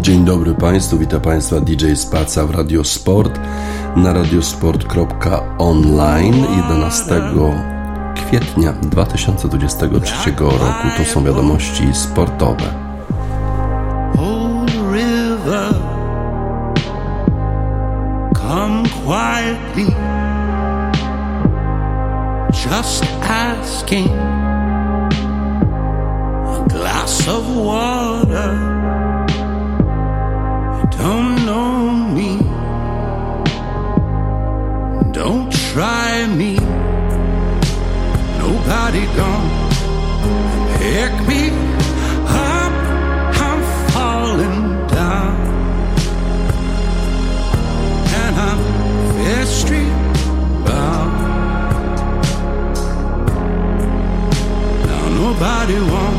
Dzień dobry Państwu, witam Państwa DJ Spaca w Radio Sport na radiosport.online 11 kwietnia 2023 roku. To są wiadomości sportowe. Just asking a glass of water. Try me. Nobody gonna pick me up. I'm falling down, and I'm very bound. Now nobody won't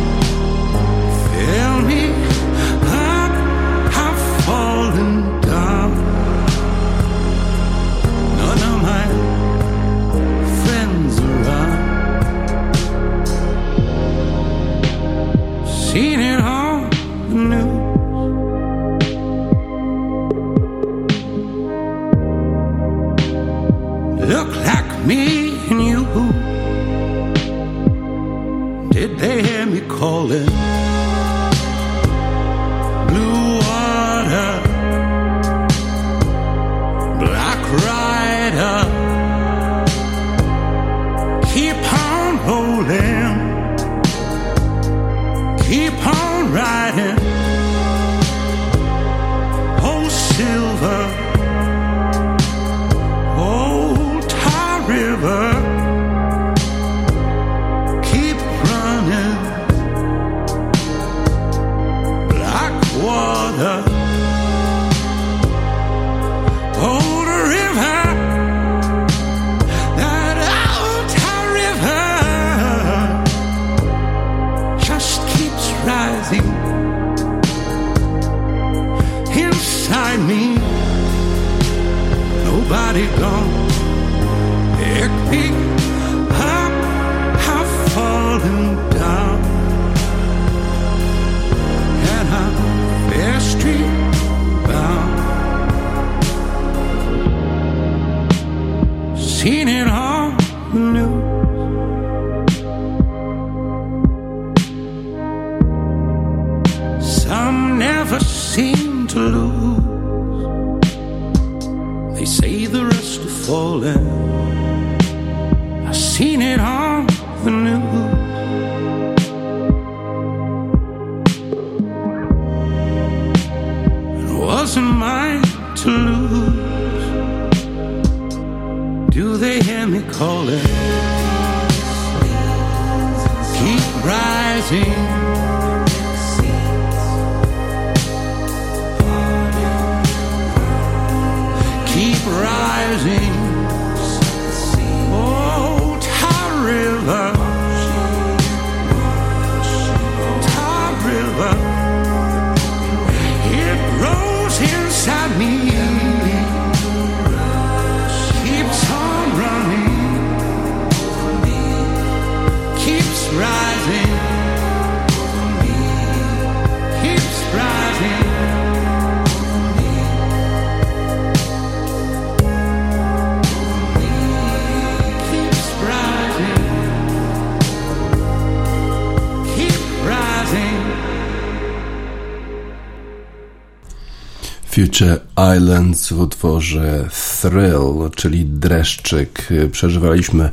Future Islands w utworze Thrill, czyli dreszczyk. Przeżywaliśmy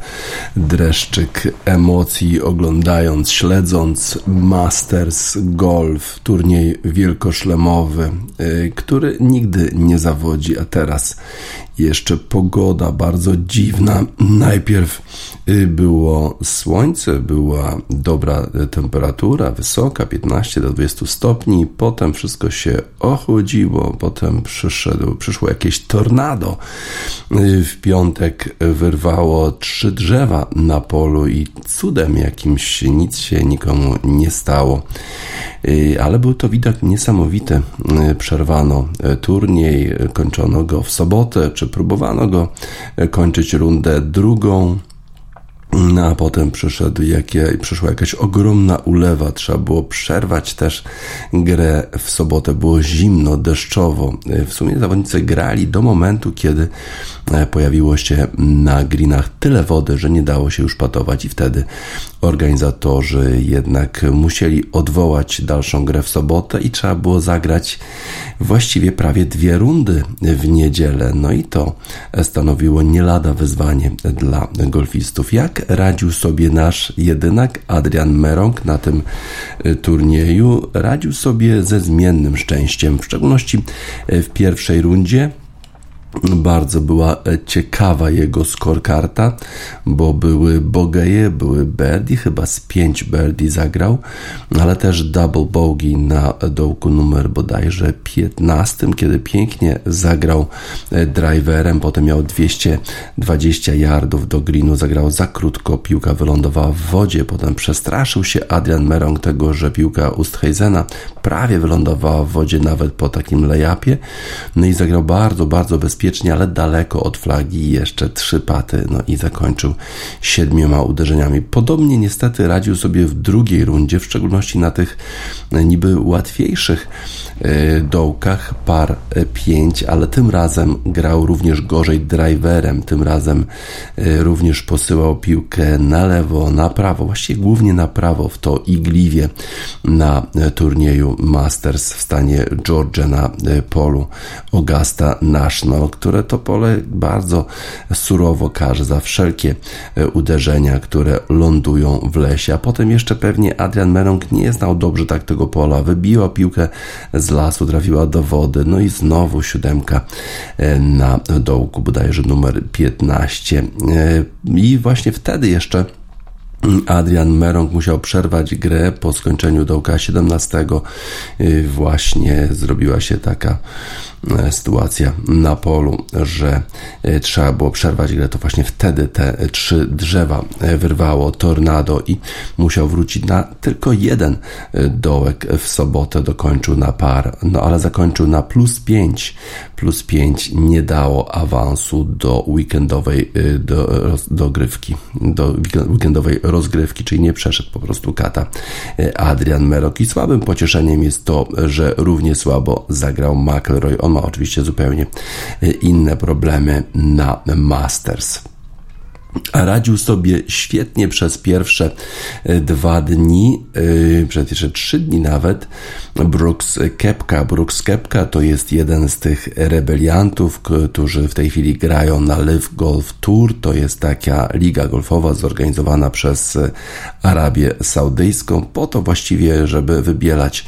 dreszczyk emocji oglądając, śledząc Masters Golf, turniej wielkoszlemowy, y, który nigdy nie zawodzi, a teraz jeszcze pogoda bardzo dziwna. Najpierw y, było słońce, była dobra temperatura, wysoka, 15 do 20 stopni, potem wszystko się ochłodziło, potem przyszedł, przyszło jakieś tornado. Y, W piątek wyrwało trzy drzewa na polu i cudem jakimś nic się nikomu nie stało. Y, Ale był to widok niesamowity. Y, Przerwano y, turniej, y, kończono go w sobotę, czy próbowano go y, kończyć rundę drugą. no a potem przyszedł jakie, przyszła jakaś ogromna ulewa, trzeba było przerwać też grę w sobotę, było zimno, deszczowo. W sumie zawodnicy grali do momentu, kiedy e, pojawiło się na greenach tyle wody, że nie dało się już patować i wtedy organizatorzy jednak musieli odwołać dalszą grę w sobotę i trzeba było zagrać właściwie prawie dwie rundy w niedzielę. No i to stanowiło nie lada wyzwanie dla golfistów. Jak radził sobie nasz jedynak Adrian Merong na tym y, turnieju? Radził sobie ze zmiennym szczęściem, w szczególności y, w pierwszej rundzie bardzo była e, ciekawa jego skorkarta, bo były bogeje, były birdie, chyba z pięć birdie zagrał, ale też double bogey na dołku numer bodajże 15, kiedy pięknie zagrał e, driverem, potem miał 220 yardów do greenu, zagrał za krótko, piłka wylądowała w wodzie, potem przestraszył się Adrian Merong tego, że piłka Ustheizena prawie wylądowała w wodzie nawet po takim lejapie, no i zagrał bardzo, bardzo bezpiecznie bezpiecznie, ale daleko od flagi jeszcze trzy paty, no i zakończył siedmioma uderzeniami. Podobnie niestety radził sobie w drugiej rundzie, w szczególności na tych e, niby łatwiejszych e, dołkach par 5, ale tym razem grał również gorzej driverem, tym razem e, również posyłał piłkę na lewo, na prawo, właściwie głównie na prawo w to igliwie na turnieju Masters w stanie Georgia na polu Augusta National, które to pole bardzo surowo karze za wszelkie e, uderzenia, które lądują w lesie. A potem jeszcze pewnie Adrian Merong nie znał dobrze tak tego pola. Wybiła piłkę z lasu, trafiła do wody. No i znowu siódemka e, na dołku, bodajże numer 15. E, I właśnie wtedy jeszcze Adrian Merong musiał przerwać grę po skończeniu dołka 17. Właśnie zrobiła się taka sytuacja na polu, że e, trzeba było przerwać grę, to właśnie wtedy te trzy drzewa e, wyrwało tornado i musiał wrócić na tylko jeden dołek w sobotę, dokończył na par, no ale zakończył na plus 5, plus 5 nie dało awansu do weekendowej do, dogrywki, do weekendowej rozgrywki, czyli nie przeszedł po prostu kata Adrian Merok. I słabym pocieszeniem jest to, że równie słabo zagrał McElroy on ma oczywiście zupełnie e, inne problemy na Masters. Radził sobie świetnie przez pierwsze e, dwa dni, e, przez pierwsze trzy dni nawet. Brooks Kepka. Brooks Kepka to jest jeden z tych rebeliantów, którzy w tej chwili grają na Live Golf Tour. To jest taka liga golfowa zorganizowana przez Arabię Saudyjską, po to właściwie, żeby wybielać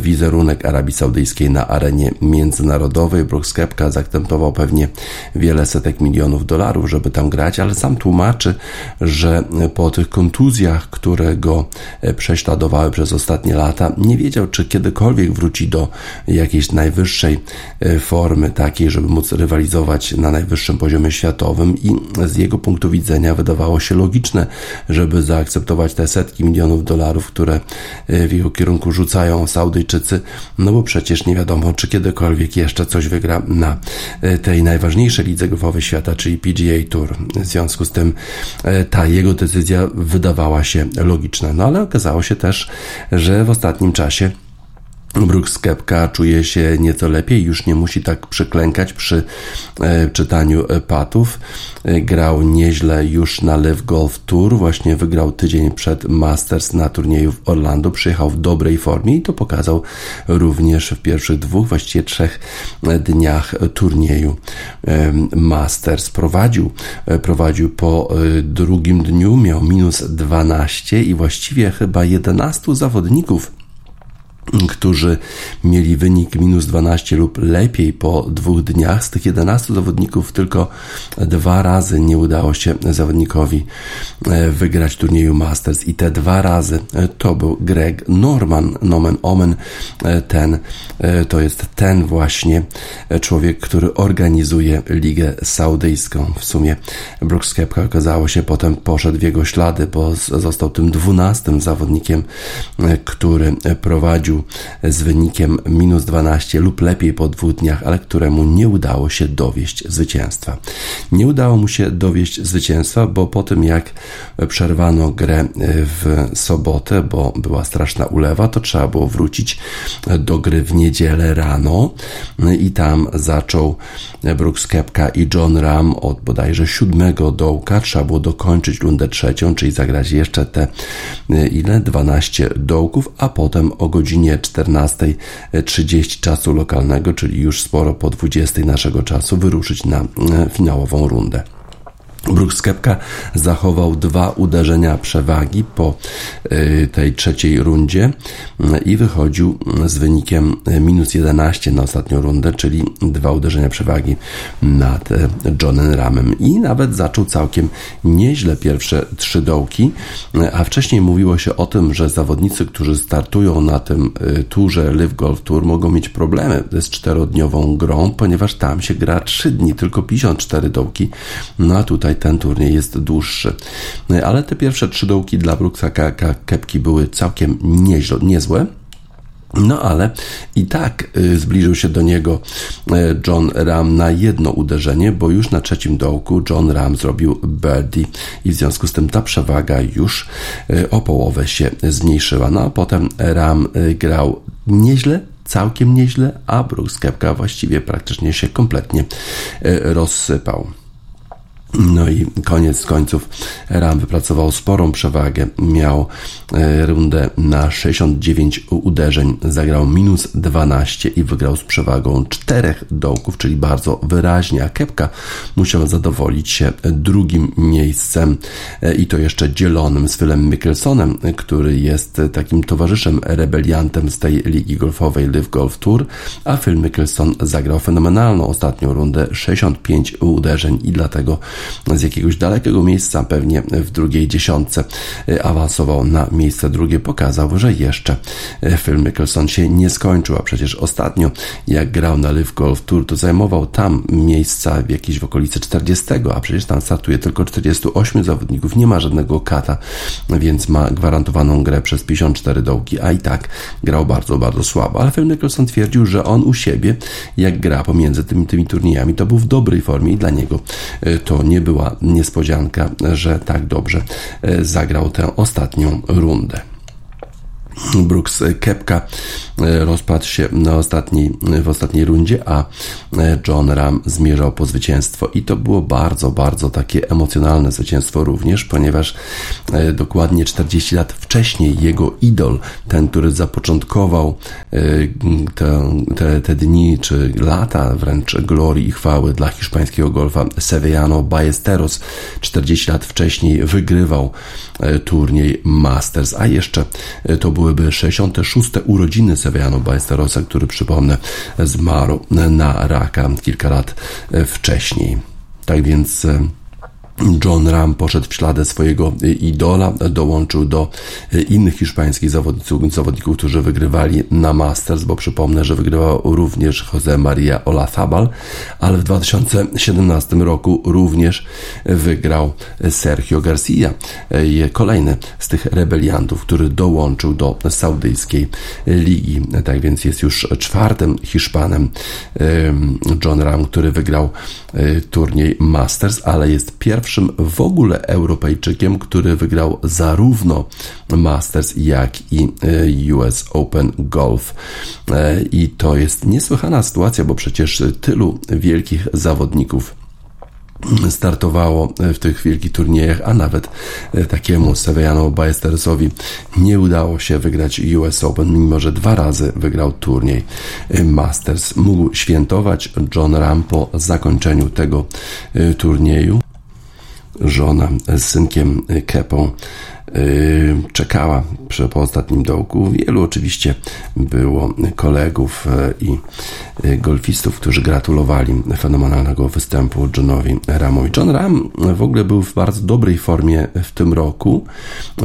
wizerunek Arabii Saudyjskiej na arenie międzynarodowej. Brooks Kepka zaakceptował pewnie wiele setek milionów dolarów, żeby tam grać, ale sam tłumaczy, że po tych kontuzjach, które go e, prześladowały przez ostatnie lata, nie wiedział, czy kiedykolwiek wróci do jakiejś najwyższej e, formy, takiej, żeby móc rywalizować na najwyższym poziomie światowym i z jego punktu widzenia wydawało się logiczne, żeby zaakceptować te setki milionów dolarów, które w jego kierunku rzucają Saudyjczycy, no bo przecież nie wiadomo, czy kiedykolwiek jeszcze coś wygra na e, tej najważniejszej lidze golfowej świata, czyli PGA Tour. W związku z tym e, ta jego decyzja wydawała się logiczna. No ale okazało się też, że w ostatnim czasie Brooks czuje się nieco lepiej, już nie musi tak przyklękać przy e, czytaniu e, patów. E, grał nieźle już na Live Golf Tour, właśnie wygrał tydzień przed Masters na turnieju w Orlando, przyjechał w dobrej formie i to pokazał również w pierwszych dwóch, właściwie trzech dniach turnieju Masters. Prowadził, prowadził po drugim dniu, miał minus 12 i właściwie chyba 11 zawodników którzy mieli wynik minus 12 lub lepiej po dwóch dniach. Z tych 11 zawodników tylko dwa razy nie udało się zawodnikowi e, wygrać turnieju Masters i te dwa razy e, to był Greg Norman, nomen omen, e, ten, to jest ten właśnie człowiek, który organizuje Ligę Saudyjską. W sumie Brooks Kepka okazało się potem poszedł w jego ślady, bo został tym dwunastym zawodnikiem, który prowadził wychodził z wynikiem minus 12 lub lepiej po dwóch dniach, ale któremu nie udało się dowieść zwycięstwa. Nie udało mu się dowieść zwycięstwa, bo po tym jak przerwano grę w sobotę, bo była straszna ulewa, to trzeba było wrócić do gry w niedzielę rano i tam zaczął Brooks Kepka i John Ram od bodajże siódmego dołka. Trzeba było dokończyć rundę trzecią, czyli zagrać jeszcze te ile? 12 dołków, a potem o godzinie 14.30 czasu lokalnego, czyli już sporo po 20 naszego czasu, wyruszyć na finałową rundę. Brooks Kepka zachował dwa uderzenia przewagi po y, tej trzeciej rundzie y, i wychodził z wynikiem minus 11 na ostatnią rundę, czyli dwa uderzenia przewagi nad y, Johnem Ramem. I nawet zaczął całkiem nieźle pierwsze trzy dołki, a wcześniej mówiło się o tym, że zawodnicy, którzy startują na tym turze Live Golf Tour mogą mieć problemy z czterodniową grą, ponieważ tam się gra trzy dni, tylko 54 dołki, no a tutaj ten turniej jest dłuższy. Ale te pierwsze trzy dołki dla Brooksa Kepki były całkiem nieźle, niezłe. No ale i tak y, zbliżył się do niego y, John Ram na jedno uderzenie, bo już na trzecim dołku John Ram zrobił birdie i w związku z tym ta przewaga już y, o połowę się zmniejszyła. No a potem Ram grał nieźle, całkiem nieźle, a Brooks Kepka właściwie praktycznie się kompletnie rozsypał. No i koniec końców Ram wypracował sporą przewagę. Miał e, rundę na 69 uderzeń, zagrał minus 12 i wygrał z przewagą czterech dołków, czyli bardzo wyraźnie. A Kepka musiał zadowolić się drugim miejscem e, i to jeszcze dzielonym z Philem Mickelsonem, który jest takim towarzyszem, rebeliantem z tej ligi golfowej Live Golf Tour, a Phil Mickelson zagrał fenomenalną ostatnią rundę, 65 uderzeń i dlatego z jakiegoś dalekiego miejsca, pewnie w drugiej dziesiątce e, awansował na miejsce drugie, pokazał, że jeszcze e, film Mickelson się nie skończył, a przecież ostatnio jak grał na Live Golf Tour, to zajmował tam miejsca w jakieś w okolicy 40, a przecież tam startuje tylko 48 zawodników, nie ma żadnego kata, więc ma gwarantowaną grę przez 54 dołki, a i tak grał bardzo, bardzo słabo. Ale Phil Mickelson twierdził, że on u siebie, jak gra pomiędzy tymi, tymi turniejami, to był w dobrej formie i dla niego e, to nie była niespodzianka, że tak dobrze e, zagrał tę ostatnią rundę. Brooks Kepka e, rozpadł się na ostatniej, w ostatniej rundzie, a e, John Ram zmierzał po zwycięstwo. I to było bardzo, bardzo takie emocjonalne zwycięstwo również, ponieważ e, dokładnie 40 lat wcześniej jego idol, ten, który zapoczątkował te, te, te dni czy lata wręcz glorii i chwały dla hiszpańskiego golfa Sevillano Ballesteros 40 lat wcześniej wygrywał turniej Masters, a jeszcze to był byłyby 66. urodziny Sevillano Ballesterosa, który przypomnę zmarł na raka kilka lat wcześniej. Tak więc e, John Ram poszedł w ślady swojego idola, dołączył do innych hiszpańskich zawodników, zawodników, którzy wygrywali na Masters, bo przypomnę, że wygrywał również Jose Maria Olazabal, ale w 2017 roku również wygrał Sergio Garcia, kolejny z tych rebeliantów, który dołączył do saudyjskiej ligi. Tak więc jest już czwartym Hiszpanem John Ram, który wygrał turniej Masters, ale jest pierwszym pierwszym w ogóle Europejczykiem, który wygrał zarówno Masters, jak i e, US Open Golf. E, I to jest niesłychana sytuacja, bo przecież tylu wielkich zawodników startowało w tych wielkich turniejach, a nawet e, takiemu Sevillano Ballesterosowi nie udało się wygrać US Open, mimo że dwa razy wygrał turniej Masters. Mógł świętować John Ram po zakończeniu tego turnieju żona z synkiem Kepą czekała przy, po ostatnim dołku. Wielu oczywiście było kolegów y, i y, golfistów, którzy gratulowali fenomenalnego występu Johnowi Ramowi. John Ram w ogóle był w bardzo dobrej formie w tym roku,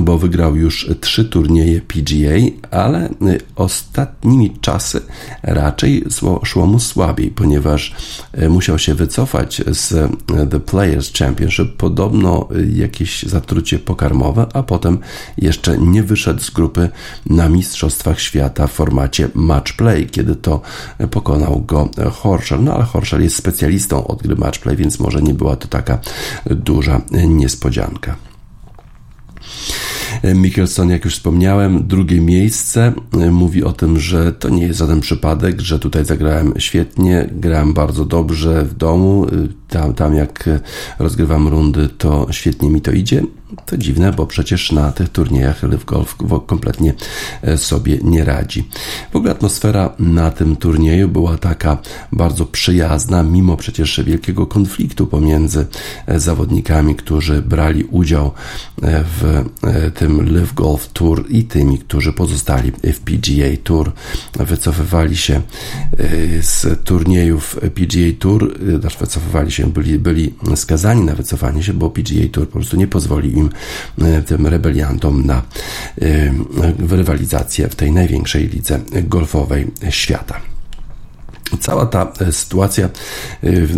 bo wygrał już trzy turnieje PGA, ale ostatnimi czasy raczej szło mu słabiej, ponieważ musiał się wycofać z The Players Championship podobno jakieś zatrucie pokarmowe, a potem potem jeszcze nie wyszedł z grupy na Mistrzostwach Świata w formacie match play, kiedy to pokonał go Horschel. No ale Horschel jest specjalistą od gry match play, więc może nie była to taka duża niespodzianka. Mikkelson, jak już wspomniałem, drugie miejsce. Mówi o tym, że to nie jest żaden przypadek, że tutaj zagrałem świetnie, grałem bardzo dobrze w domu. Tam, tam jak rozgrywam rundy, to świetnie mi to idzie. To dziwne, bo przecież na tych turniejach Live Golf kompletnie e, sobie nie radzi. W ogóle atmosfera na tym turnieju była taka bardzo przyjazna, mimo przecież wielkiego konfliktu pomiędzy e, zawodnikami, którzy brali udział e, w tym Live Golf Tour i tymi, którzy pozostali w PGA Tour. Wycofywali się z turniejów PGA Tour, też wycofywali się, byli, byli skazani na wycofanie się, bo PGA Tour po prostu nie pozwoli im, e, tym rebeliantom na e, rywalizację w tej największej lidze golfowej świata. Cała ta e, sytuacja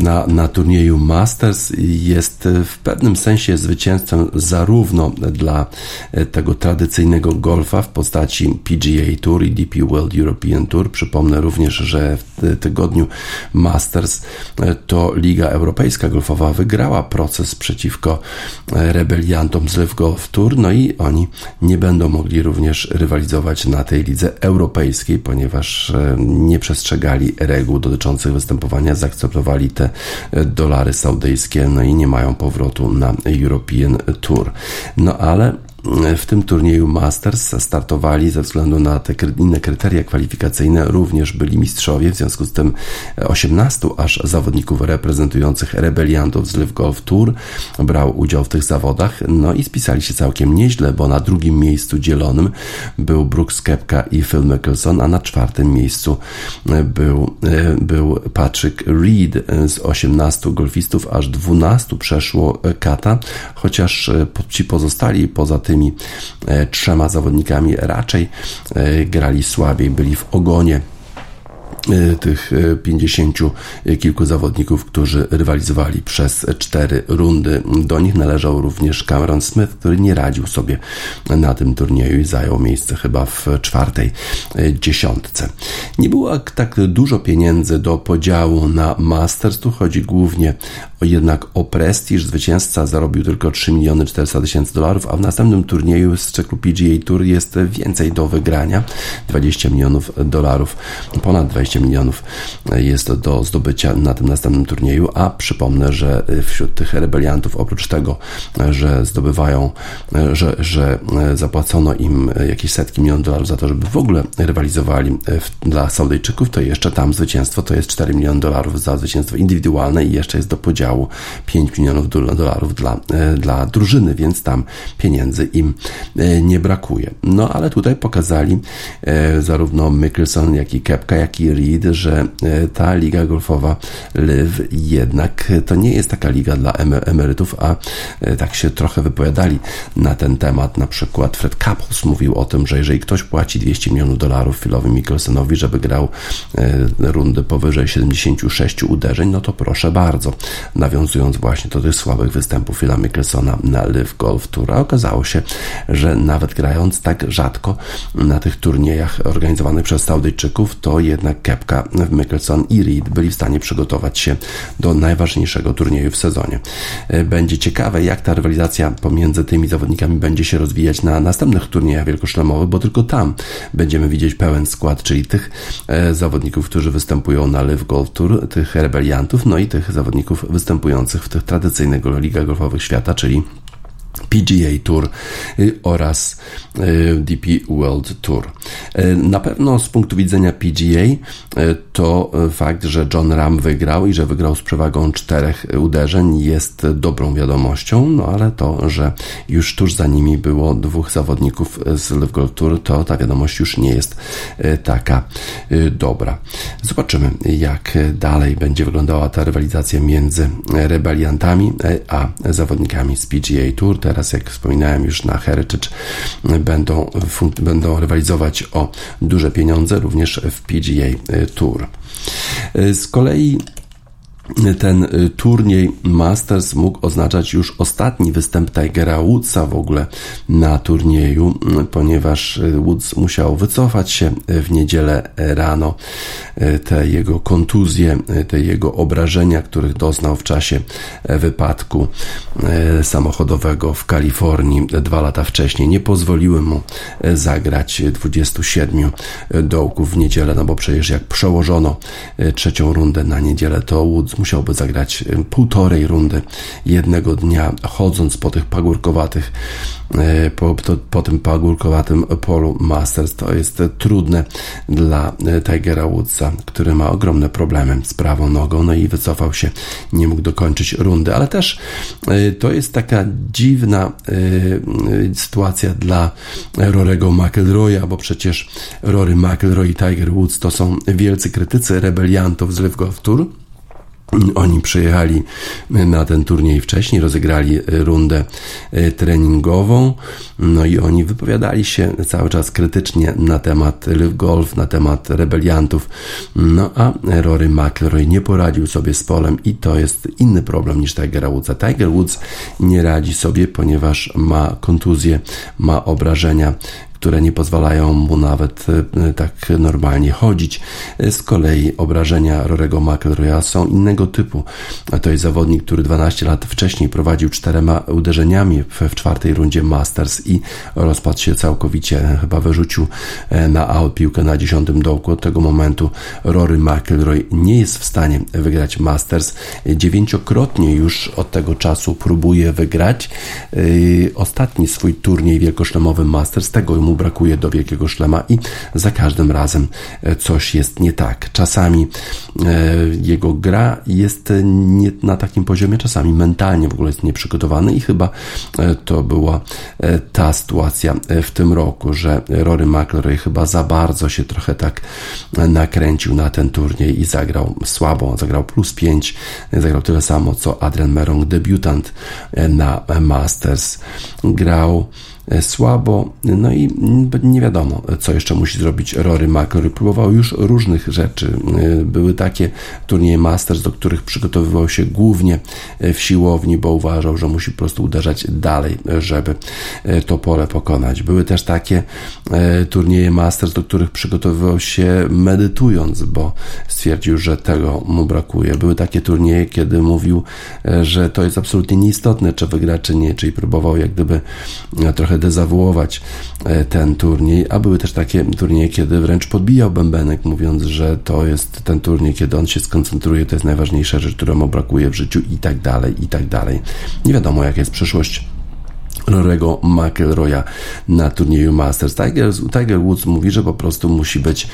na, na turnieju Masters jest w pewnym sensie zwycięstwem zarówno dla tego tradycyjnego golfa w postaci PGA Tour i DP World European Tour. Przypomnę również, że w tygodniu Masters to Liga Europejska Golfowa wygrała proces przeciwko rebeliantom z Live Golf Tour, no i oni nie będą mogli również rywalizować na tej lidze europejskiej, ponieważ nie przestrzegali reguł dotyczących występowania, zaakceptowali te dolary saudyjskie, no i nie mają powrotu na European Tour. No ale w tym turnieju Masters startowali ze względu na te inne kryteria kwalifikacyjne. Również byli mistrzowie, w związku z tym 18 aż zawodników reprezentujących rebeliantów z Live Golf Tour brał udział w tych zawodach, no i spisali się całkiem nieźle, bo na drugim miejscu dzielonym był Brooks Kepka i Phil Mickelson, a na czwartym miejscu był, był Patrick Reed. Z 18 golfistów, aż 12 przeszło kata, chociaż ci pozostali poza tym tymi e, trzema zawodnikami raczej e, grali słabiej, byli w ogonie tych e, pięćdziesięciu kilku zawodników, którzy rywalizowali przez cztery rundy. Do nich należał również Cameron Smith, który nie radził sobie na tym turnieju i zajął miejsce chyba w czwartej e, dziesiątce. Nie było tak dużo pieniędzy do podziału na Masters, tu chodzi głównie jednak o prestiż. Zwycięzca zarobił tylko 3 miliony 400 tysięcy dolarów, a w następnym turnieju z cyklu PGA Tour jest więcej do wygrania, 20 milionów dolarów, ponad 20 200 milionów jest do zdobycia na tym następnym turnieju, a przypomnę, że wśród tych rebeliantów, oprócz tego, że zdobywają, że, że zapłacono im jakieś setki milionów dolarów za to, żeby w ogóle rywalizowali dla Saudyjczyków, to jeszcze tam zwycięstwo to jest 4 miliony dolarów za zwycięstwo indywidualne i jeszcze jest do podziału 5 milionów dolarów dla, dla drużyny, więc tam pieniędzy im nie brakuje. No ale tutaj pokazali e, zarówno Mickelson, jak i Kepka, jak i Że e, ta liga golfowa Live jednak to nie jest taka liga dla emerytów, a e, tak się trochę wypowiadali na ten temat. Na przykład Fred Couples mówił o tym, że jeżeli ktoś płaci 200 milionów dolarów Philowi Mickelsonowi, żeby grał e, rundy powyżej 76 uderzeń, no to proszę bardzo. Nawiązując właśnie do tych słabych występów Phila Mickelsona na Live Golf Tour, a okazało się, że nawet grając tak rzadko na tych turniejach organizowanych przez Saudyjczyków, to jednak Kepka, Mickelson i Reed byli w stanie przygotować się do najważniejszego turnieju w sezonie. E, będzie ciekawe, jak ta rywalizacja pomiędzy tymi zawodnikami będzie się rozwijać na następnych turniejach wielkoszlemowych, bo tylko tam będziemy widzieć pełen skład, czyli tych e, zawodników, którzy występują na Live Golf Tour, tych rebeliantów, no i tych zawodników występujących w tych tradycyjnych ligach golfowych świata, czyli PGA Tour y, oraz y, DP World Tour. Y, na pewno z punktu widzenia PGA to fakt, że John Ram wygrał i że wygrał z przewagą czterech uderzeń jest dobrą wiadomością, no ale to, że już tuż za nimi było dwóch zawodników z Live Golf Tour, to ta wiadomość już nie jest taka dobra. Zobaczymy, jak dalej będzie wyglądała ta rywalizacja między rebeliantami a zawodnikami z PGA Tour teraz, jak wspominałem już na Heritage, będą, będą rywalizować o duże pieniądze również w PGA Tour. Z kolei ten y, turniej Masters mógł oznaczać już ostatni występ Tigera Woodsa w ogóle na turnieju, ponieważ y, Woods musiał wycofać się w niedzielę rano. Y, te jego kontuzje, te jego obrażenia, których doznał w czasie wypadku samochodowego w Kalifornii dwa lata wcześniej, nie pozwoliły mu zagrać 27 dołków w niedzielę, no bo przecież jak przełożono trzecią rundę na niedzielę, to Woods musiałby zagrać y, półtorej rundy jednego dnia, chodząc po tych pagórkowatych y, po, to, po tym pagórkowatym polu Masters. To jest trudne dla y, Tigera Woodsa, który ma ogromne problemy z prawą nogą, no i wycofał się, nie mógł dokończyć rundy, ale też to jest taka dziwna sytuacja dla Rorego McElroya, bo przecież Rory McElroy i Tiger Woods to są wielcy krytycy rebeliantów z Live Golf Tour, oni przyjechali na ten turniej wcześniej, rozegrali rundę e, treningową, no i oni wypowiadali się cały czas krytycznie na temat Live Golf, na temat rebeliantów, no a Rory McIlroy nie poradził sobie z polem i to jest inny problem niż Tiger Woods. Tiger Woods nie radzi sobie, ponieważ ma kontuzję, ma obrażenia, które nie pozwalają mu nawet e, tak normalnie chodzić. Z kolei obrażenia Rorego McIlroya są innego typu. To jest zawodnik, który 12 lat wcześniej prowadził czterema uderzeniami w, w czwartej rundzie Masters i rozpadł się całkowicie. Chyba wyrzucił e, na out piłkę na dziesiątym dołku. Od tego momentu Rory McIlroy nie jest w stanie wygrać Masters. Dziewięciokrotnie już od tego czasu próbuje wygrać. Ostatni swój turniej wielkoszlemowy Masters, tego mu brakuje do wielkiego szlema i za każdym razem e, coś jest nie tak. Czasami e, jego gra jest nie na takim poziomie, czasami mentalnie w ogóle jest nieprzygotowany i chyba e, to była ta sytuacja w tym roku, że Rory McIlroy chyba za bardzo się trochę tak nakręcił na ten turniej i zagrał słabo, zagrał plus 5, zagrał tyle samo co Adrian Merong, debiutant na Masters. Grał słabo, no i nie wiadomo, co jeszcze musi zrobić Rory McIlroy. Próbował już różnych rzeczy. E, były takie turnieje Masters, do których przygotowywał się głównie e, w siłowni, bo uważał, że musi po prostu uderzać dalej, żeby to pole pokonać. Były też takie turnieje Masters, do których przygotowywał się medytując, bo stwierdził, że tego mu brakuje. Były takie turnieje, kiedy mówił, że to jest absolutnie nieistotne, czy wygra, czy nie, czyli próbował jak gdyby trochę dezawuować e, ten turniej, a były też takie turnieje, kiedy wręcz podbijał bębenek, mówiąc, że to jest ten turniej, kiedy on się skoncentruje, to jest najważniejsza rzecz, którą mu brakuje w życiu i tak dalej, i tak dalej. Nie wiadomo, jaka jest przyszłość Rorego McIlroya na turnieju Masters. Tiger, Tiger Woods mówi, że po prostu musi być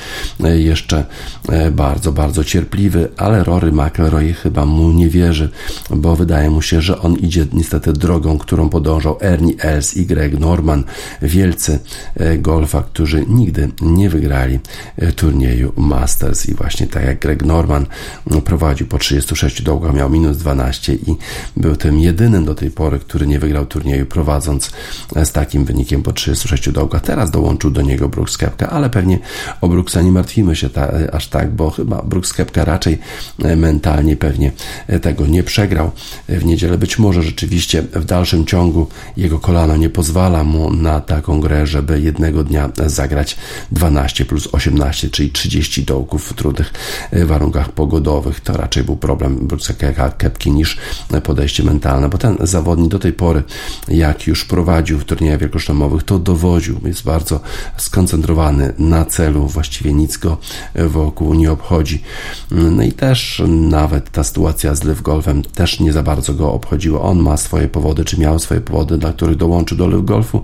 e, jeszcze e, bardzo, bardzo cierpliwy, ale Rory McIlroy chyba mu nie wierzy, bo wydaje mu się, że on idzie niestety drogą, którą podążał Ernie Els i Greg Norman, wielcy e, golfa, którzy nigdy nie wygrali turnieju Masters i właśnie tak jak Greg Norman prowadził po 36 dołkach, miał minus 12 i był tym jedynym do tej pory, który nie wygrał turnieju prowadząc prowadząc z takim wynikiem po 36 dołkach. Teraz dołączył do niego Brooks Kepka, ale pewnie o Brooksa nie martwimy się ta, aż tak, bo chyba Brooks Kepka raczej e, mentalnie pewnie e, tego nie przegrał w niedzielę. Być może rzeczywiście w dalszym ciągu jego kolano nie pozwala mu na taką grę, żeby jednego dnia zagrać 12 plus 18, czyli 30 dołków w trudnych e, warunkach pogodowych. To raczej był problem Brooksa Kepki niż podejście mentalne, bo ten zawodnik do tej pory, jak już prowadził w turniejach wielkoszlemowych, to dowodził. Jest bardzo skoncentrowany na celu, właściwie nic go wokół nie obchodzi. No i też nawet ta sytuacja z Live Golfem też nie za bardzo go obchodziła. On ma swoje powody, czy miał swoje powody, dla których dołączył do Live Golfu.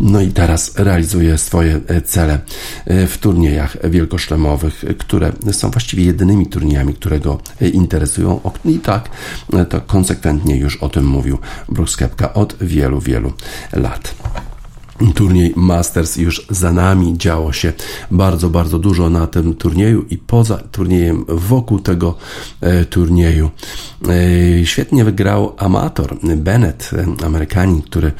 No i teraz realizuje swoje e, cele e, w turniejach wielkoszlemowych, które są właściwie jedynymi turniejami, które go e, interesują. I tak to konsekwentnie już o tym mówił Brooks Kepka od wielu, wielu lat. Turniej Masters już za nami, działo się bardzo, bardzo dużo na tym turnieju i poza turniejem, wokół tego e, turnieju. E, świetnie wygrał amator Bennett, e, Amerykanin, który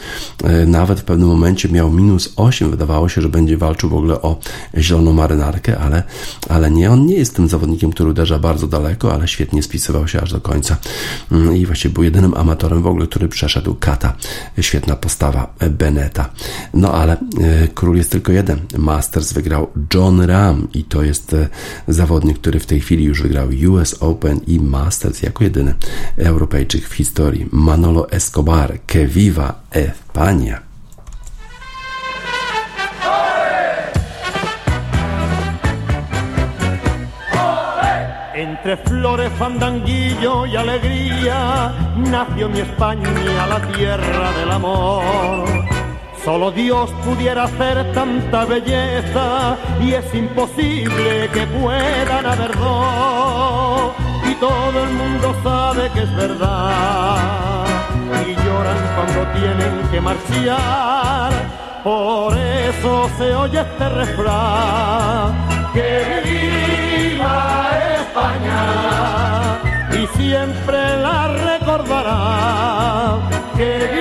e, nawet w pewnym momencie miał minus 8. Wydawało się, że będzie walczył w ogóle o zieloną marynarkę, ale, ale nie, on nie jest tym zawodnikiem, który uderza bardzo daleko, ale świetnie spisywał się aż do końca mm, i właściwie był jedynym amatorem w ogóle, który przeszedł kata. Świetna postawa Beneta. No ale e, król jest tylko jeden. Masters wygrał John Ram i to jest e, zawodnik, który w tej chwili już wygrał US Open i Masters jako jedyny Europejczyk w historii. Manolo Escobar, que viva España. Entre flores, fandanguillo y alegría nació mi España, la tierra del amor. Solo Dios pudiera hacer tanta belleza y es imposible que puedan haber dos. Y todo el mundo sabe que es verdad y lloran cuando tienen que marchar. Por eso se oye este refrán, que viva España y siempre la recordará, que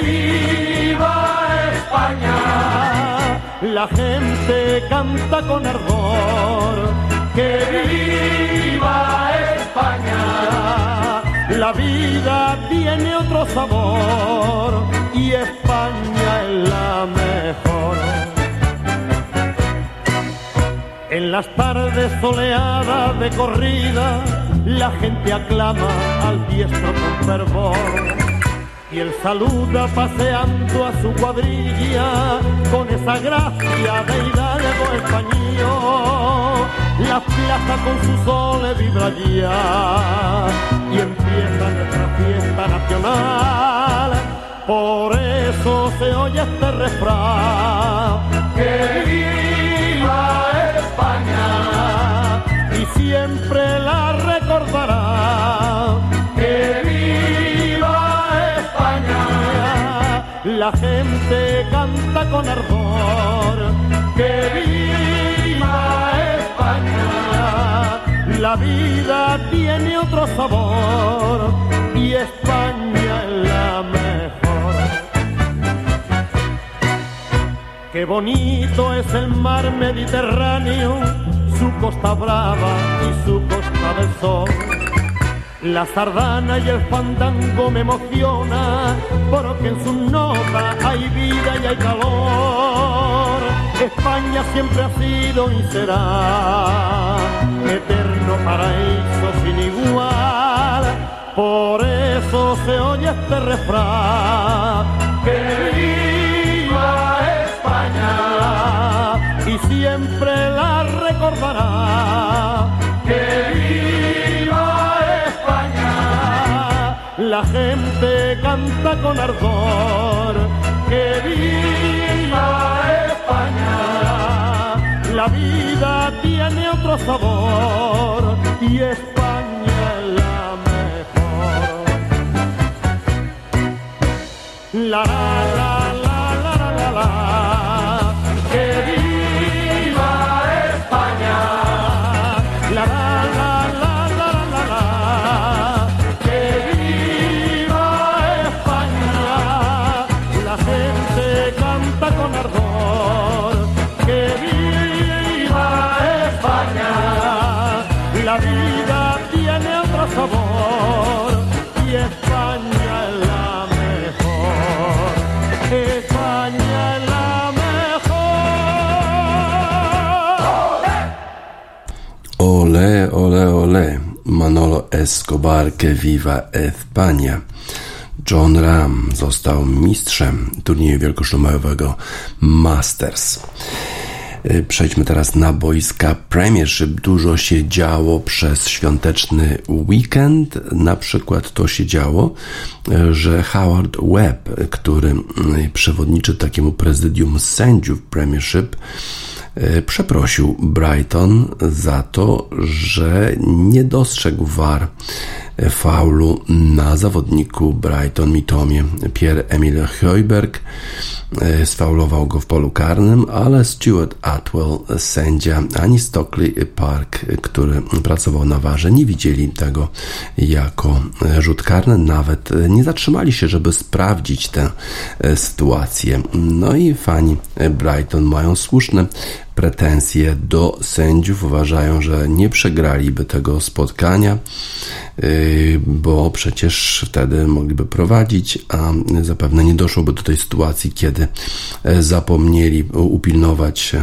la gente canta con ardor, que viva España, la vida tiene otro sabor y España es la mejor. En las tardes soleadas de corrida, la gente aclama al diestro con fervor y él saluda paseando a su cuadrilla con esa gracia de hidalgo español. La plaza con su sol vibra ya y empieza nuestra fiesta nacional. Por eso se oye este refrán. ¡Que viva España! Y siempre la gente canta con ardor, que viva España, la vida tiene otro sabor y España es la mejor. Qué bonito es el mar Mediterráneo, su costa brava y su costa del sol la sardana y el fandango me emociona, porque en su nota hay vida y hay calor. España siempre ha sido y será eterno paraíso sin igual. Por eso se oye este refrán, que viva España y siempre la recordará. La gente canta con ardor, que viva España, la vida tiene otro sabor y España es la mejor. La, la, la, la, la, la, que viva España, la, la, Escobar que viva España. John Ram został mistrzem turnieju wielkoszlemowego Masters. Y, przejdźmy teraz na boiska Premiership. Dużo się działo przez świąteczny weekend. Na przykład to się działo, y, że Howard Webb, który y, przewodniczy takiemu prezydium sędziów Premiership, przeprosił Brighton za to, że nie dostrzegł war faulu na zawodniku Brighton Mitomie. Pierre-Emile Heuberg e, sfaulował go w polu karnym, ale Stuart Atwell, sędzia, ani Stockley Park, który pracował na warze, nie widzieli tego jako rzut karny, nawet nie zatrzymali się, żeby sprawdzić tę sytuację. No i fani Brighton mają słuszne pretensje do sędziów. Uważają, że nie przegraliby tego spotkania, yy, bo przecież wtedy mogliby prowadzić, a zapewne nie doszłoby do tej sytuacji, kiedy e, zapomnieli upilnować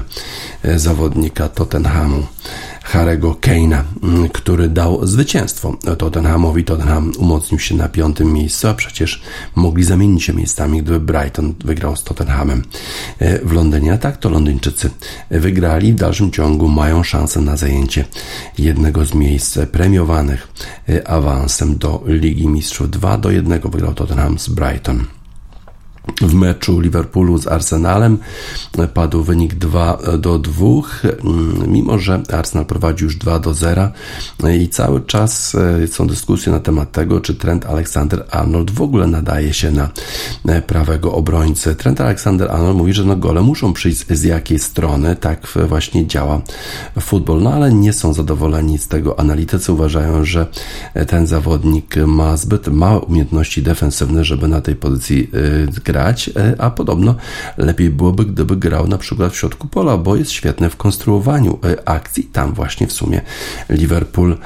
e, zawodnika Tottenhamu. Harego Keina, mm, który dał zwycięstwo Tottenhamowi. Tottenham umocnił się na piątym miejscu, a przecież mogli zamienić się miejscami, gdyby Brighton wygrał z Tottenhamem e, w Londynie. A tak to Londyńczycy wygrali. W dalszym ciągu mają szansę na zajęcie jednego z miejsc premiowanych e, awansem do Ligi Mistrzów. 2 do 1 wygrał Tottenham z Brighton w meczu Liverpoolu z Arsenalem padł wynik 2 do 2, mimo że Arsenal prowadzi już 2 do 0 i cały czas e, są dyskusje na temat tego, czy Trent Alexander-Arnold w ogóle nadaje się na e, prawego obrońcę. Trent Alexander-Arnold mówi, że no gole muszą przyjść z jakiej strony, tak właśnie działa futbol, no ale nie są zadowoleni z tego. Analitycy uważają, że ten zawodnik ma zbyt małe umiejętności defensywne, żeby na tej pozycji grać grać, e, a podobno lepiej byłoby, gdyby grał na przykład w środku pola, bo jest świetny w konstruowaniu e, akcji. Tam właśnie w sumie Liverpool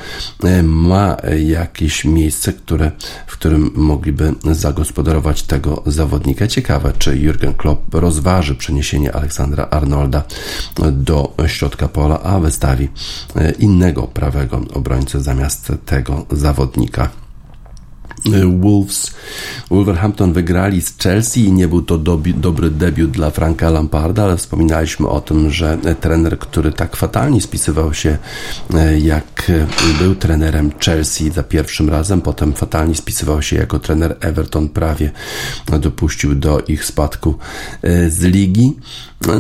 e, ma jakieś miejsce, które, w którym mogliby zagospodarować tego zawodnika. Ciekawe, czy Jurgen Klopp rozważy przeniesienie Aleksandra Arnolda do środka pola, a wystawi innego prawego obrońcę zamiast tego zawodnika. Wolves, Wolverhampton wygrali z Chelsea i nie był to dobi, dobry debiut dla Franka Lamparda, ale wspominaliśmy o tym, że trener, który tak fatalnie spisywał się e, jak był trenerem Chelsea za pierwszym razem, potem fatalnie spisywał się jako trener Everton, prawie dopuścił do ich spadku e, z ligi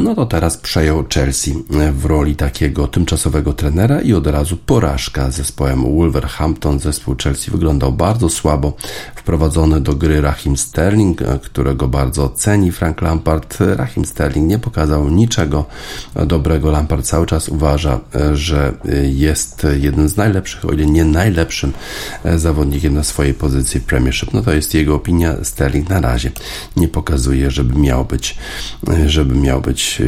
no to teraz przejął Chelsea w roli takiego tymczasowego trenera i od razu porażka z zespołem Wolverhampton. Zespół Chelsea wyglądał bardzo słabo. Wprowadzony do gry Rahim Sterling, którego bardzo ceni Frank Lampard. Rahim Sterling nie pokazał niczego dobrego. Lampard cały czas uważa, że jest jeden z najlepszych, o ile nie najlepszym zawodnikiem na swojej pozycji w Premiership. No to jest jego opinia. Sterling na razie nie pokazuje, żeby miał być, żeby miał być e,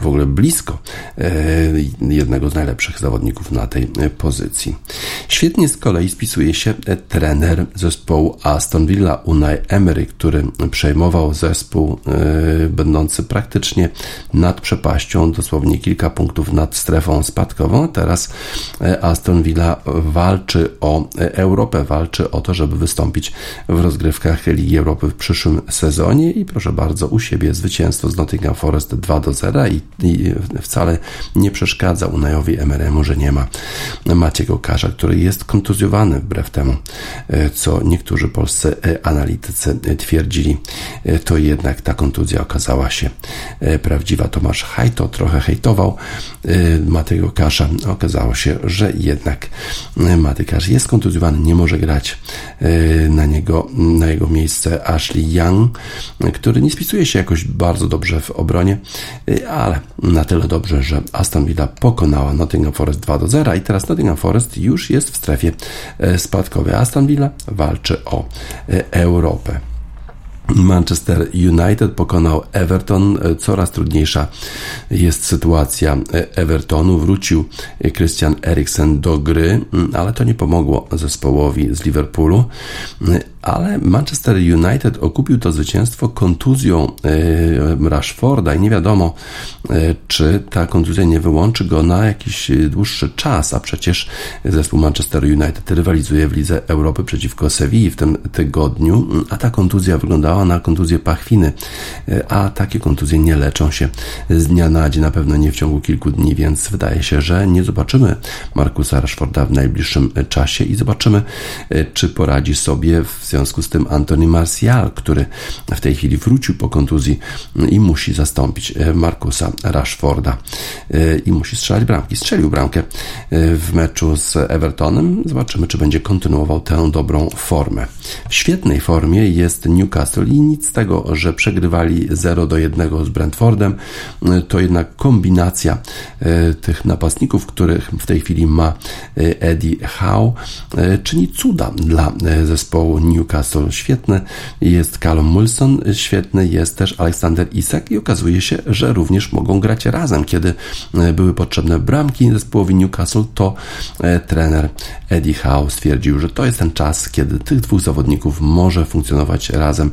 w ogóle blisko e, jednego z najlepszych zawodników na tej e, pozycji. Świetnie z kolei spisuje się trener zespołu Aston Villa Unai Emery, który przejmował zespół będący praktycznie nad przepaścią, dosłownie kilka punktów nad strefą spadkową. Teraz Aston Villa walczy o Europę, walczy o to, żeby wystąpić w rozgrywkach Ligi Europy w przyszłym sezonie i proszę bardzo, u siebie zwycięstwo z Nottingham Forest Forest 2 do 0 i, i wcale nie przeszkadza Unajowi Emeremu, że nie ma Maciego Kasza, który jest kontuzjowany wbrew temu, e, co niektórzy polscy e, analitycy twierdzili. E, to jednak ta kontuzja okazała się prawdziwa. Tomasz Hajto trochę hejtował Matego Kasza. Okazało się, że jednak Maty Kasz jest kontuzjowany, nie może grać na niego, na jego miejsce Ashley Young, który nie spisuje się jakoś bardzo dobrze w obronie ale na tyle dobrze, że Aston Villa pokonała Nottingham Forest 2 do 0 i teraz Nottingham Forest już jest w strefie e, spadkowej. Aston Villa walczy o e, Europę. Manchester United pokonał Everton. Coraz trudniejsza jest sytuacja Evertonu. Wrócił Christian Eriksen do gry, ale to nie pomogło zespołowi z Liverpoolu. Ale Manchester United okupił to zwycięstwo kontuzją e, Rashforda i nie wiadomo, e, czy ta kontuzja nie wyłączy go na jakiś dłuższy czas, a przecież zespół Manchester United rywalizuje w Lidze Europy przeciwko Sewilli w tym tygodniu, a ta kontuzja wyglądała na kontuzję pachwiny, a takie kontuzje nie leczą się z dnia na dzień, na pewno nie w ciągu kilku dni, więc wydaje się, że nie zobaczymy Markusa Rashforda w najbliższym czasie i zobaczymy, czy poradzi sobie w związku z tym Antony Martial, który w tej chwili wrócił po kontuzji i musi zastąpić Markusa Rashforda i musi strzelać bramki. Strzelił bramkę w meczu z Evertonem. Zobaczymy, czy będzie kontynuował tę dobrą formę. W świetnej formie jest Newcastle i nic z tego, że przegrywali 0 do 1 z Brentfordem. To jednak kombinacja e, tych napastników, których w tej chwili ma e, Eddie Howe, e, czyni cuda dla zespołu Newcastle. Świetny jest Callum Wilson, świetny jest też Aleksander Isak i okazuje się, że również mogą grać razem. Kiedy były potrzebne bramki zespołowi Newcastle, to trener Eddie Howe stwierdził, że to jest ten czas, kiedy tych dwóch zawodników może funkcjonować razem.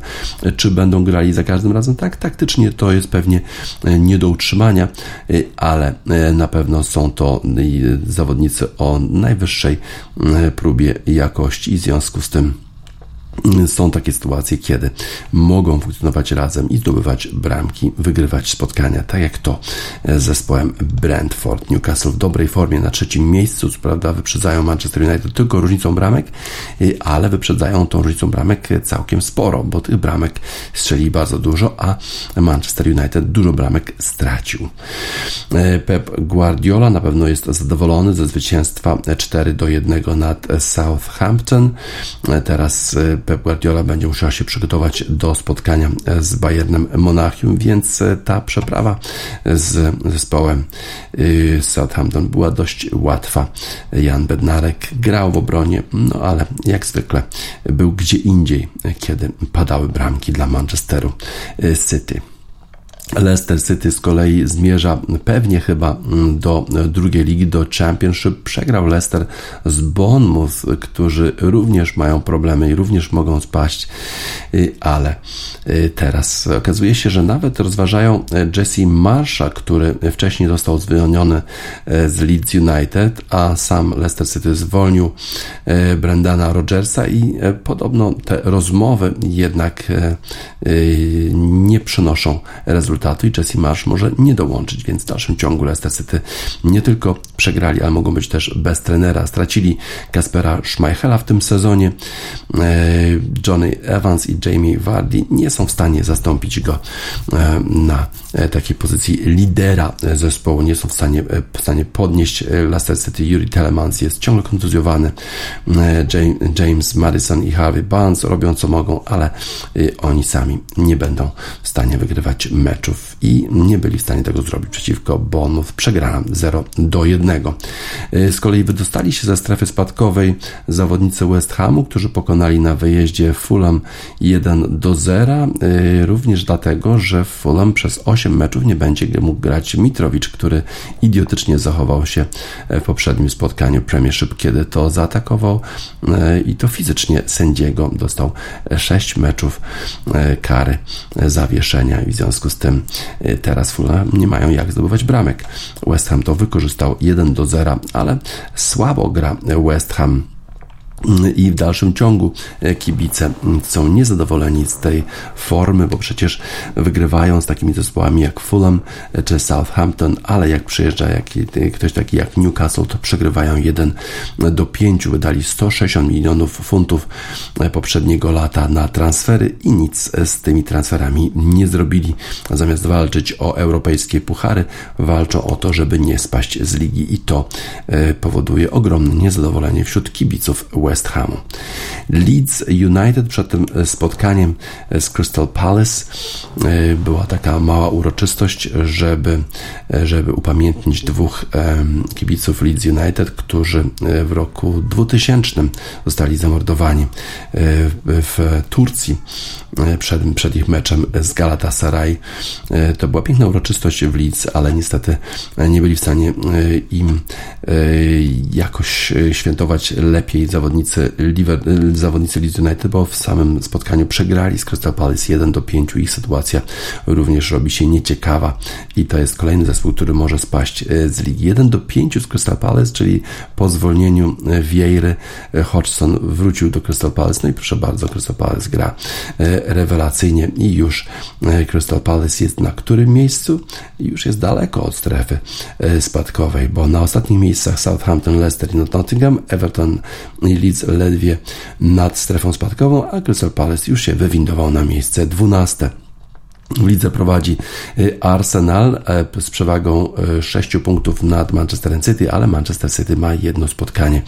Czy będą grali za każdym razem? Tak, taktycznie to jest pewnie e, nie do utrzymania, e, ale e, na pewno są to zawodnicy o najwyższej próbie jakości i w związku z tym są takie sytuacje, kiedy mogą funkcjonować razem i zdobywać bramki, wygrywać spotkania, tak jak to z zespołem Brentford. Newcastle w dobrej formie na trzecim miejscu, co prawda wyprzedzają Manchester United tylko różnicą bramek, ale wyprzedzają tą różnicą bramek całkiem sporo, bo tych bramek strzeli bardzo dużo, a Manchester United dużo bramek stracił. Pep Guardiola na pewno jest zadowolony ze zwycięstwa 4 do 1 nad Southampton. Teraz Pep Guardiola będzie musiał się przygotować do spotkania z Bayernem Monachium, więc ta przeprawa z zespołem y, Southampton była dość łatwa. Jan Bednarek grał w obronie, no ale jak zwykle był gdzie indziej, kiedy padały bramki dla Manchesteru City. Leicester City z kolei zmierza pewnie chyba mm, do drugiej ligi, do Championship. Przegrał Leicester z Bournemouth, którzy również mają problemy i również mogą spaść, y, ale y, teraz okazuje się, że nawet rozważają Jesse Marsha, który wcześniej został zwolniony y, z Leeds United, a sam Leicester City zwolnił Brendana Rogersa i podobno te rozmowy jednak nie przynoszą rezultatów rezultatu i Jesse Marsh może nie dołączyć, więc w dalszym ciągu Leicester City nie tylko przegrali, ale mogą być też bez trenera. Stracili Kaspera Schmeichela w tym sezonie. E, Johnny Evans i Jamie Vardy nie są w stanie zastąpić go e, na e, takiej pozycji lidera zespołu. Nie są w stanie, w stanie podnieść Leicester City. Yuri Telemans jest ciągle kontuzjowany. James Madison i Harvey Barnes robią co mogą, ale oni sami nie będą w stanie wygrywać meczu meczów i nie byli w stanie tego zrobić przeciwko Bournemouth. Przegrana 0 do 1. Y, z kolei wydostali się ze strefy spadkowej zawodnicy West Hamu, którzy pokonali na wyjeździe Fulham 1 do 0. Y, również dlatego, że Fulham przez 8 meczów nie będzie mógł grać Mitrowicz, który idiotycznie zachował się w poprzednim spotkaniu Premiership, kiedy to zaatakował y, i to fizycznie sędziego dostał 6 meczów kary zawieszenia i w związku z tym Y, teraz Fulham nie mają jak zdobywać bramek. West Ham to wykorzystał 1 do 0, ale słabo gra West Ham i w dalszym ciągu e, kibice są niezadowoleni z tej formy, bo przecież wygrywają z takimi zespołami jak Fulham e, czy Southampton, ale jak przyjeżdża e, ktoś taki jak Newcastle, to przegrywają 1 do 5. Wydali 160 milionów funtów poprzedniego lata na transfery i nic z tymi transferami nie zrobili. Zamiast walczyć o europejskie puchary, walczą o to, żeby nie spaść z ligi i to powoduje ogromne niezadowolenie wśród kibiców West West Hamu. Leeds United przed tym spotkaniem z Crystal Palace e, była taka mała uroczystość, żeby, żeby upamiętnić dwóch kibiców Leeds United, którzy e, w roku 2000 zostali zamordowani e, w Turcji przed, przed ich meczem z Galatasaray. To była piękna uroczystość w Leeds, ale niestety nie byli w stanie im jakoś świętować lepiej zawodnicy zawodnicy, Liver, zawodnicy Leeds United, bo w samym spotkaniu przegrali z Crystal Palace 1 do 5. Ich sytuacja również robi się nieciekawa i to jest kolejny zespół, który może spaść z ligi. 1 do 5 z Crystal Palace, czyli po zwolnieniu Wiejry Hodgson wrócił do Crystal Palace. No i proszę bardzo, Crystal Palace gra rewelacyjnie i już Crystal Palace jest na którym miejscu? Już jest daleko od strefy spadkowej, bo na ostatnich miejscach Southampton, Leicester i Nottingham, Everton i Leeds ledwie nad strefą spadkową, a Crystal Palace już się wywindował na miejsce 12. W lidze prowadzi y, Arsenal e, z przewagą 6 e, punktów nad Manchesterem City, ale Manchester City ma jedno spotkanie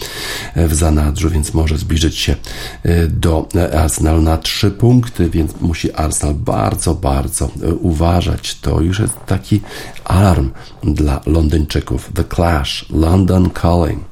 e, w zanadrzu, więc może zbliżyć się do Arsenalu na 3 punkty, więc musi Arsenal bardzo, bardzo uważać. To już jest taki alarm dla Londyńczyków. The Clash, London Calling.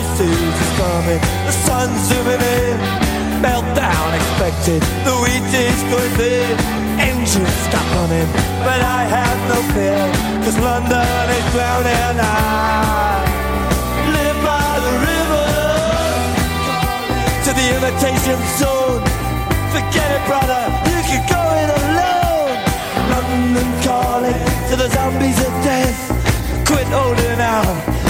crisis is coming. The sun's zooming in, meltdown expected. The wheat is going thin, engines stop running. But I have no fear, cause London is drowning. I live by the river to the imitation zone. Forget it, brother, you can go in alone. London calling to the zombies of death. Quit holding out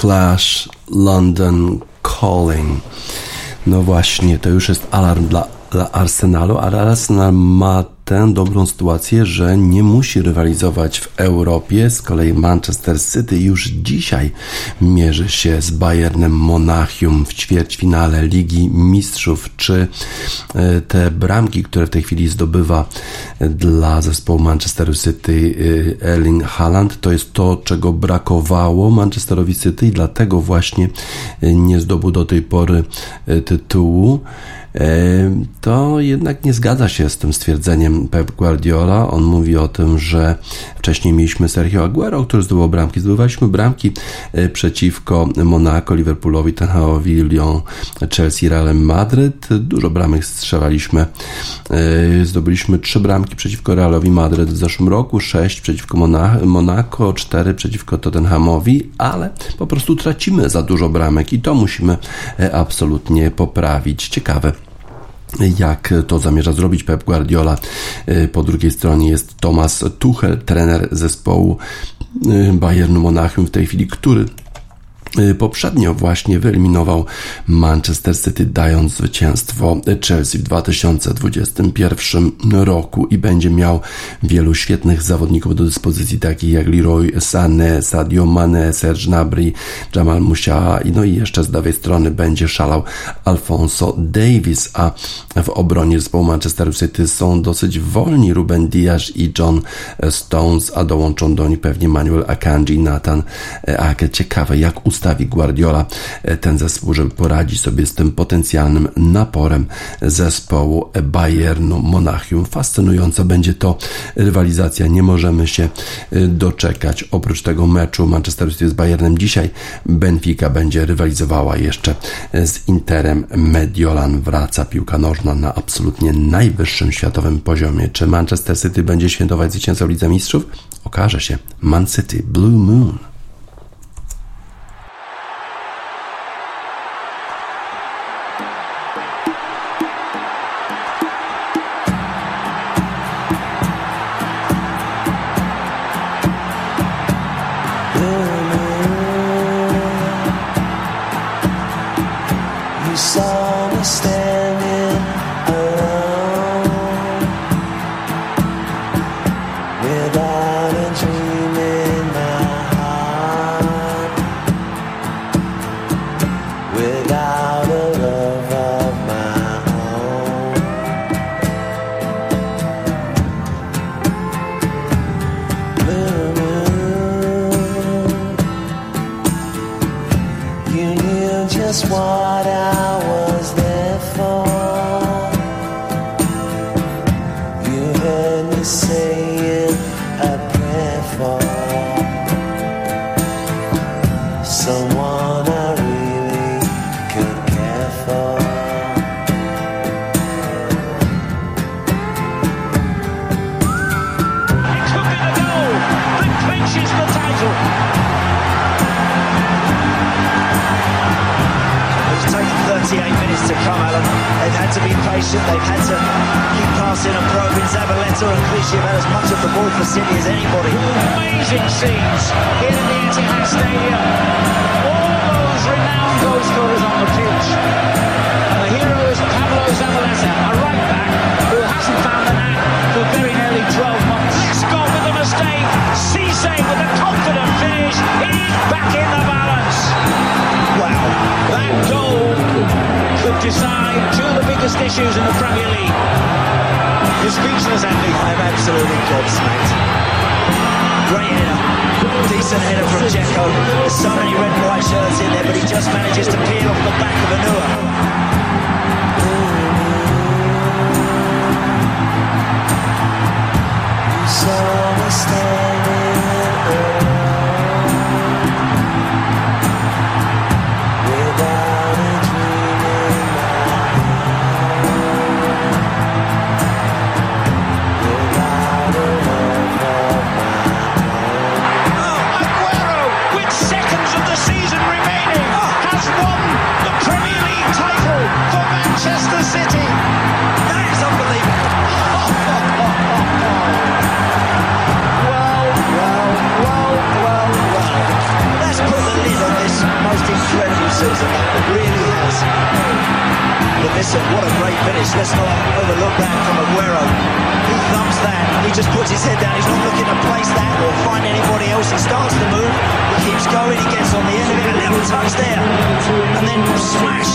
Clash London Calling. No właśnie, to już jest alarm dla, dla Arsenalu, ale Arsenal ma tę dobrą sytuację, że nie musi rywalizować w Europie. Z kolei Manchester City już dzisiaj mierzy się z Bayernem Monachium w ćwierćfinale Ligi Mistrzów. Czy e, te bramki, które w tej chwili zdobywa dla zespołu Manchesteru City e, Erling Haaland, to jest to, czego brakowało Manchesterowi City i dlatego właśnie e, nie zdobył do tej pory tytułu to jednak nie zgadza się z tym stwierdzeniem Pep Guardiola. On mówi o tym, że wcześniej mieliśmy Sergio Aguero, który zdobył bramki. Zdobywaliśmy bramki e, przeciwko Monaco, Liverpoolowi, Tenhaowi, Lyon, Chelsea, Realem Madryt. Dużo bramek strzelaliśmy. E, zdobyliśmy trzy bramki przeciwko Realowi Madryt w zeszłym roku, sześć przeciwko Monaco, cztery przeciwko Tottenhamowi, ale po prostu tracimy za dużo bramek i to musimy e, absolutnie poprawić. Ciekawe jak to zamierza zrobić Pep Guardiola. E, po drugiej stronie jest Thomas Tuchel, trener zespołu e, Bayernu Monachium w tej chwili, który Y, poprzednio właśnie wyeliminował Manchester City, dając zwycięstwo Chelsea w 2021 roku i będzie miał wielu świetnych zawodników do dyspozycji, takich jak Leroy Sané, Sadio Mane, Serge Gnabry, Jamal Musiala, no i jeszcze z lewej strony będzie szalał Alfonso Davis, a w obronie zespołu Manchester City są dosyć wolni Ruben Diaz i John Stones, a dołączą do nich pewnie Manuel Akanji i Nathan Ake. Ciekawe, jak ustawić ustawi Guardiola e, ten zespół, żeby poradzić sobie z tym potencjalnym naporem zespołu Bayernu Monachium. Fascynująca będzie to rywalizacja. Nie możemy się e, doczekać. Oprócz tego meczu Manchester City z Bayernem dzisiaj Benfica będzie rywalizowała jeszcze e, z Interem Mediolan. Wraca piłka nożna na absolutnie najwyższym światowym poziomie. Czy Manchester City będzie świętować zwycięstwo Lidze Mistrzów? Okaże się. Man City Blue Moon. Bielsa and Clichy have had as much of the ball for City as anybody. Amazing scenes here in the Etihad Stadium. All those renowned goal scorers on the pitch. And the hero is Pablo Zabaleta, a right back who hasn't found an out for very nearly 12 months. Let's with a mistake. Cisse with a confident finish. It is back in the balance. Wow, that goal decide two of the biggest issues in the Premier League. You're speechless, Andy. I'm absolutely gobsmacked. Great header. Decent header from Jekko. There's so many red and white shirts in there, but he just manages to peel off the back of Anua. saw us standing Francis really has what a great finish. Let's not overlook that from Aguero. He thumps that, he just puts his head down, he's not looking to place that or find anybody else. He starts the move, he keeps going, he gets on the end of it, a little touch there, and then smash.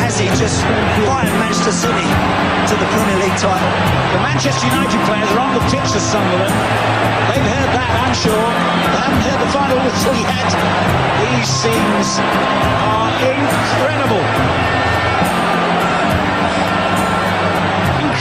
Has he just fired Manchester City to the Premier League title? The Manchester United players are on the pitch of Sunderland. They've heard that, I'm sure. They haven't heard the final whistle yet. These scenes are incredible.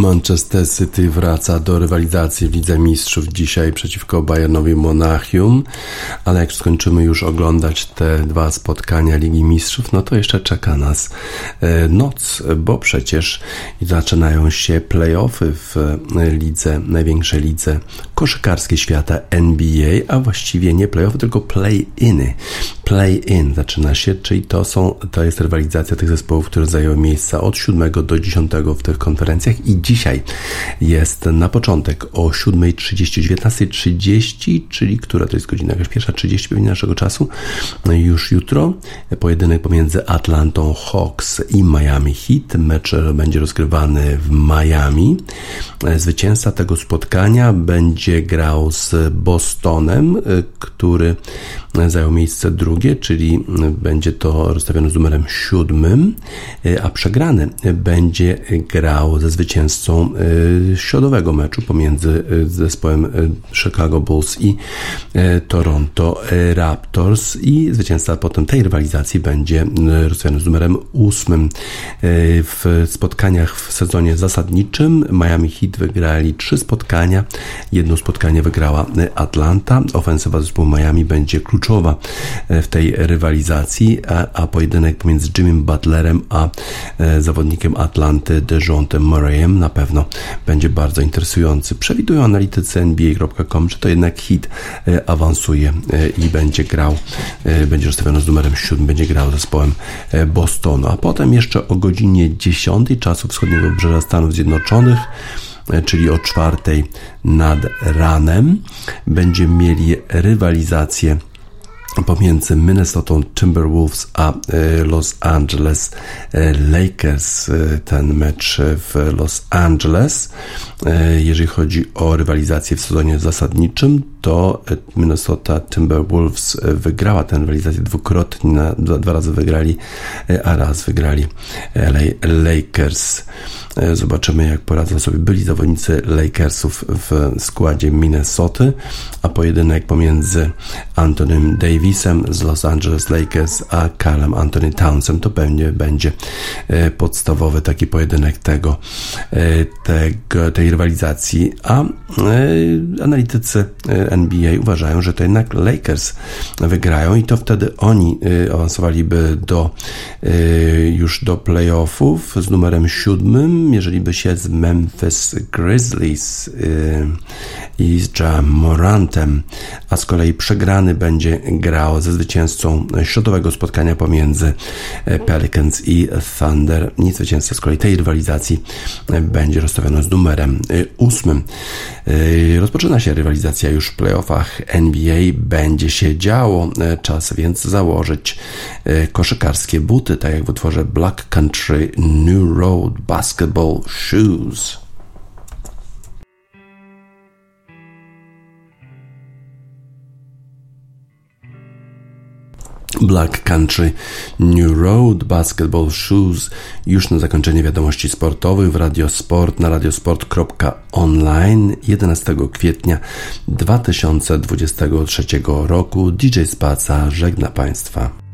Manchester City wraca do rywalizacji w Lidze Mistrzów dzisiaj przeciwko Bayernowi Monachium, ale jak skończymy już oglądać te dwa spotkania Ligi Mistrzów, no to jeszcze czeka nas e, noc, bo przecież zaczynają się playoffy w lidze, największej lidze koszykarskiej świata NBA, a właściwie nie playoffy, tylko play-iny. Play-in zaczyna się, czyli to są, to jest rywalizacja tych zespołów, które zajęły miejsca od 7 do 10 w tych konferencjach i dzisiaj jest na początek o 7.30, 19.30, czyli która to jest godzina? Pierwsza 30 pewnie naszego czasu. No już jutro pojedynek pomiędzy Atlantą Hawks i Miami Heat. Mecz będzie rozgrywany w Miami. Zwycięzca tego spotkania będzie grał z Bostonem, który zajął miejsce drugie, czyli będzie to rozstawione z numerem siódmym, a przegrany będzie grał ze zwycięzcą y, środowego meczu pomiędzy y, zespołem y, Chicago Bulls i Toronto Raptors i zwycięzca potem tej rywalizacji będzie rozstawiony z numerem ósmym. W spotkaniach w sezonie zasadniczym Miami Heat wygrali trzy spotkania. Jedno spotkanie wygrała Atlanta. Ofensywa zespołu Miami będzie kluczowa e, w tej rywalizacji, a, a pojedynek pomiędzy Jimmy Butlerem a e, zawodnikiem Atlanty DeJontem Murrayem na pewno będzie bardzo interesujący. Przewidują analitycy NBA.com, że to jednak hit e, awansuje i będzie grał, będzie rozstawiony z numerem 7, będzie grał zespołem Bostonu, a potem jeszcze o godzinie 10 czasu wschodniego wybrzeża Stanów Zjednoczonych czyli o czwartej nad ranem. Będziemy mieli rywalizację pomiędzy Minnesota Timberwolves a e, Los Angeles e, Lakers. E, ten mecz w Los Angeles. Jeżeli chodzi o rywalizację w sezonie zasadniczym, to Minnesota Timberwolves wygrała tę rywalizację dwukrotnie, dwa razy wygrali, a raz wygrali LA Lakers. Zobaczymy, jak poradzą sobie byli zawodnicy Lakersów w składzie Minnesoty, a pojedynek pomiędzy Antonym Davisem z Los Angeles Lakers, a Carlem Anthony Townsem to pewnie będzie e, podstawowy taki pojedynek tego, e, tego tej rywalizacji, a e, analitycy NBA uważają, że to jednak Lakers wygrają i to wtedy oni awansowaliby do już do playoffów z numerem siódmym, jeżeli by się z Memphis Grizzlies i z Jam Morantem, a z kolei przegrany będzie grał ze zwycięzcą środowego spotkania pomiędzy Pelicans i Thunder. I zwycięzca z kolei tej rywalizacji będzie rozstawiony z numerem ósmym. Rozpoczyna się rywalizacja już playoffach NBA. Będzie się działo. Czas więc założyć koszykarskie buty, tak jak w utworze Black Country New Road Basketball Shoes. Black Country New Road Basketball Shoes już na zakończenie wiadomości sportowych w Radiosport na radiosport.online 11 kwietnia 2023 roku DJ Spaca żegna Państwa.